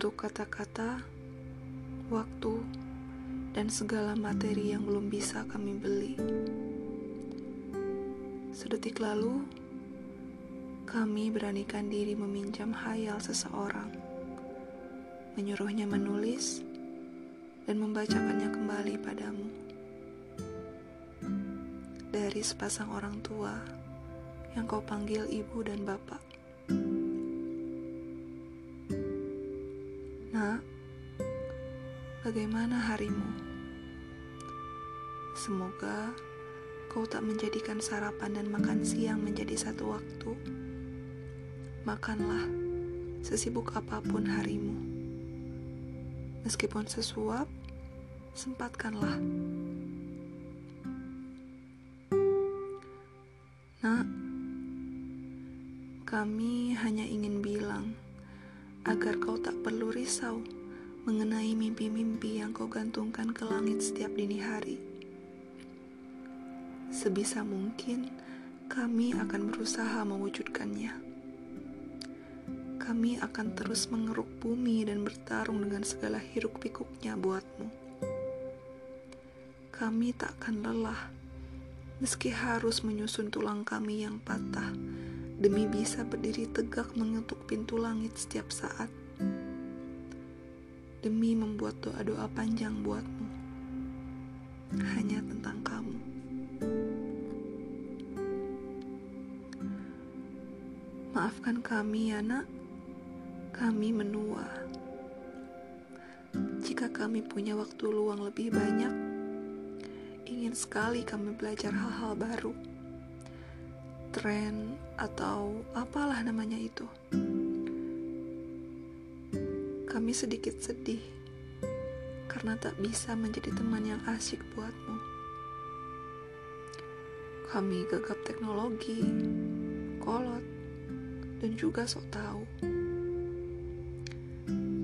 untuk kata-kata, waktu, dan segala materi yang belum bisa kami beli. Sedetik lalu, kami beranikan diri meminjam hayal seseorang, menyuruhnya menulis, dan membacakannya kembali padamu. Dari sepasang orang tua yang kau panggil ibu dan bapak. Bagaimana harimu? Semoga kau tak menjadikan sarapan dan makan siang menjadi satu waktu. Makanlah sesibuk apa pun harimu. Meskipun sesuap, sempatkanlah. Nak, kami hanya ingin bilang agar kau tak perlu risau mengenai mimpi-mimpi yang kau gantungkan ke langit setiap dini hari. Sebisa mungkin, kami akan berusaha mewujudkannya. Kami akan terus mengeruk bumi dan bertarung dengan segala hiruk-pikuknya buatmu. Kami tak akan lelah, meski harus menyusun tulang kami yang patah demi bisa berdiri tegak mengetuk pintu langit setiap saat. Demi membuat doa-doa panjang buatmu. Hanya tentang kamu. Maafkan kami ya nak, kami menua. Jika kami punya waktu luang lebih banyak, ingin sekali kami belajar hal-hal baru. Tren atau apalah namanya itu. Kami sedikit sedih karena tak bisa menjadi teman yang asyik buatmu. Kami gagap teknologi, kolot, dan juga sok tahu.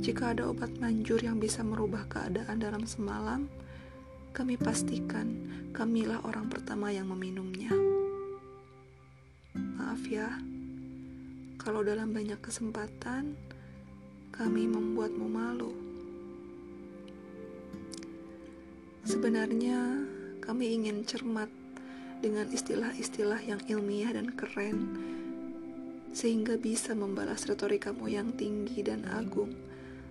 Jika ada obat manjur yang bisa merubah keadaan dalam semalam, kami pastikan kamilah orang pertama yang meminumnya. Maaf ya, kalau dalam banyak kesempatan kami membuatmu malu. Sebenarnya kami ingin cermat dengan istilah-istilah yang ilmiah dan keren sehingga bisa membalas retorikamu yang tinggi dan agung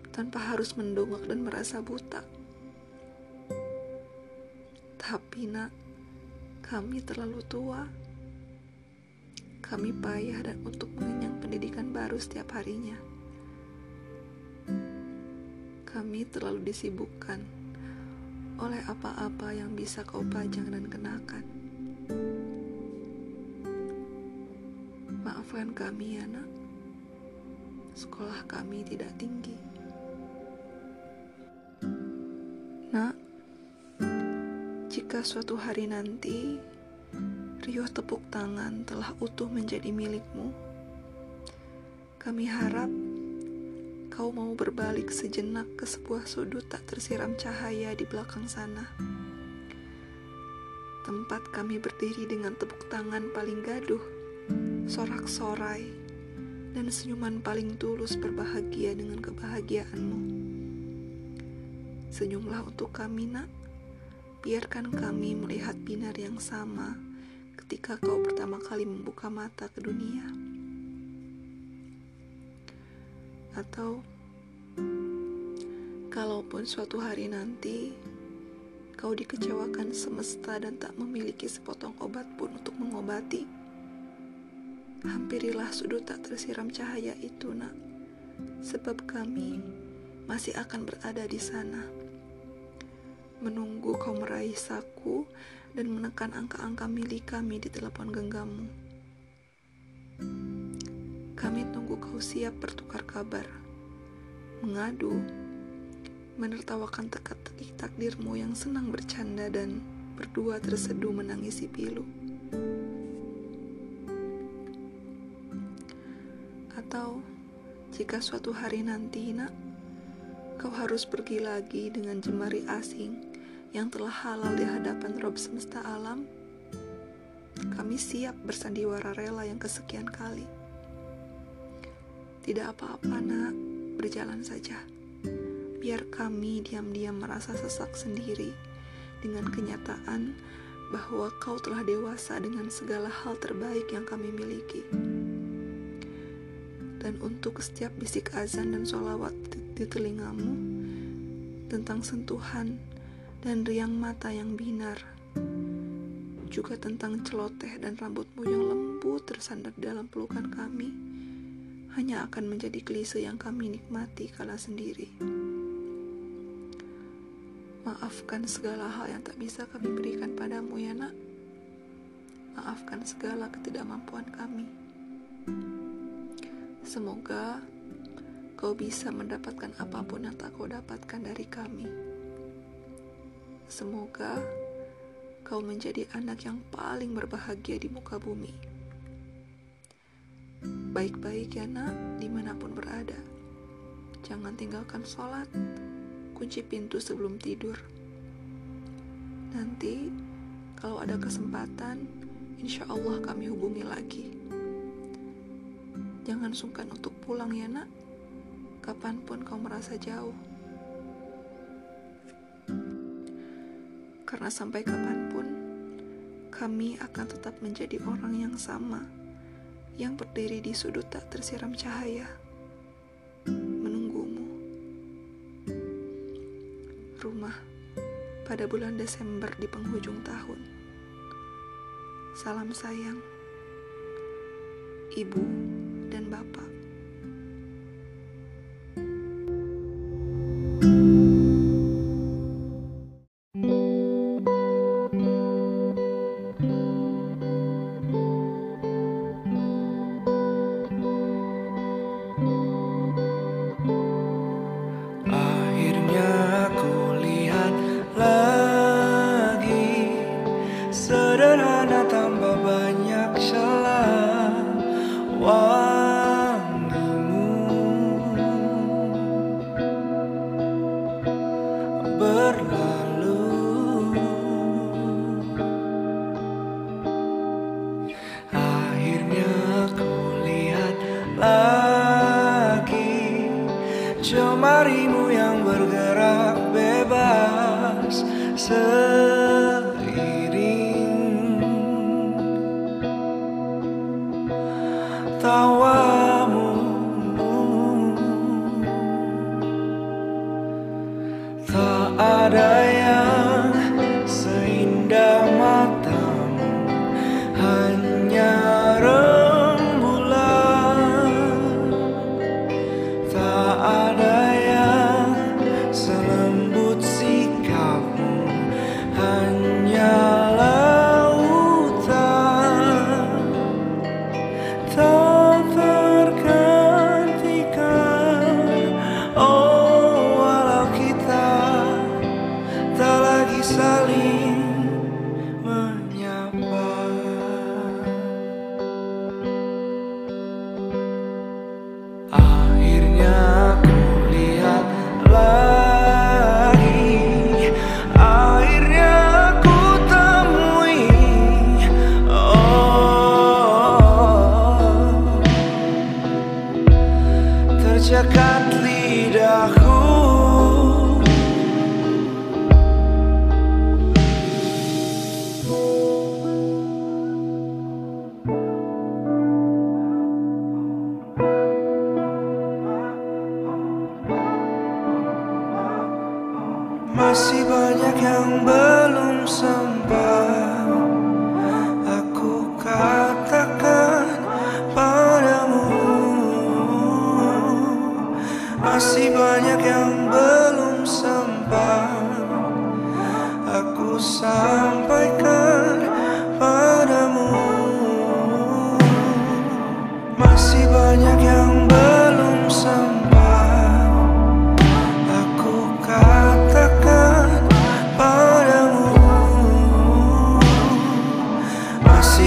tanpa harus mendongak dan merasa buta. Tapi nak, kami terlalu tua. Kami payah dan untuk mengenyang pendidikan baru setiap harinya. Kami terlalu disibukkan oleh apa-apa yang bisa kau pajang dan kenakan. Maafkan kami ya Sekolah kami tidak tinggi Nak Jika suatu hari nanti Riuh tepuk tangan telah utuh menjadi milikmu Kami harap Kau mau berbalik sejenak ke sebuah sudut tak tersiram cahaya di belakang sana Tempat kami berdiri dengan tepuk tangan paling gaduh sorak-sorai, dan senyuman paling tulus berbahagia dengan kebahagiaanmu. Senyumlah untuk kami, nak. Biarkan kami melihat binar yang sama ketika kau pertama kali membuka mata ke dunia. Atau, kalaupun suatu hari nanti kau dikecewakan semesta dan tak memiliki sepotong obat pun untuk mengobati Hampirilah sudut tak tersiram cahaya itu, nak, sebab kami masih akan berada di sana, menunggu kau meraih saku dan menekan angka-angka milik kami di telepon genggammu. Tunggu kau siap bertukar kabar, mengadu, menertawakan teka-teki takdirmu yang senang bercanda dan berdua terseduh menangisi pilu. Atau jika suatu hari nanti, nak, kau harus pergi lagi dengan jemari asing yang telah halal di hadapan Rob semesta alam, kami siap bersandiwara rela yang kesekian kali. Tidak apa-apa, nak, berjalan saja. biar kami diam-diam merasa sesak sendiri dengan kenyataan bahwa kau telah dewasa dengan segala hal terbaik yang kami miliki. Dan untuk setiap bisik azan dan sholawat di telingamu, tentang sentuhan dan riang mata yang binar, juga tentang celoteh dan rambutmu yang lembut tersandar dalam pelukan kami, hanya akan menjadi klise yang kami nikmati kala sendiri. Maafkan segala hal yang tak bisa kami berikan padamu ya nak. Maafkan segala ketidakmampuan kami. Semoga kau bisa mendapatkan apa pun yang tak kau dapatkan dari kami. Semoga kau menjadi anak yang paling berbahagia di muka bumi. Baik-baik ya nak, di mana pun berada. Jangan tinggalkan sholat, kunci pintu sebelum tidur. Nanti, kalau ada kesempatan, insya Allah kami hubungi lagi. Jangan sungkan untuk pulang ya nak, kapan pun kau merasa jauh. Karena sampai kapan pun, kami akan tetap menjadi orang yang sama, yang berdiri di sudut tak tersiram cahaya. rumah pada bulan Desember di penghujung tahun. Salam sayang, ibu dan bapak. Jemarimu sun. Masih banyak yang belum sempat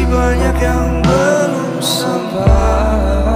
banyak yang belum sampai.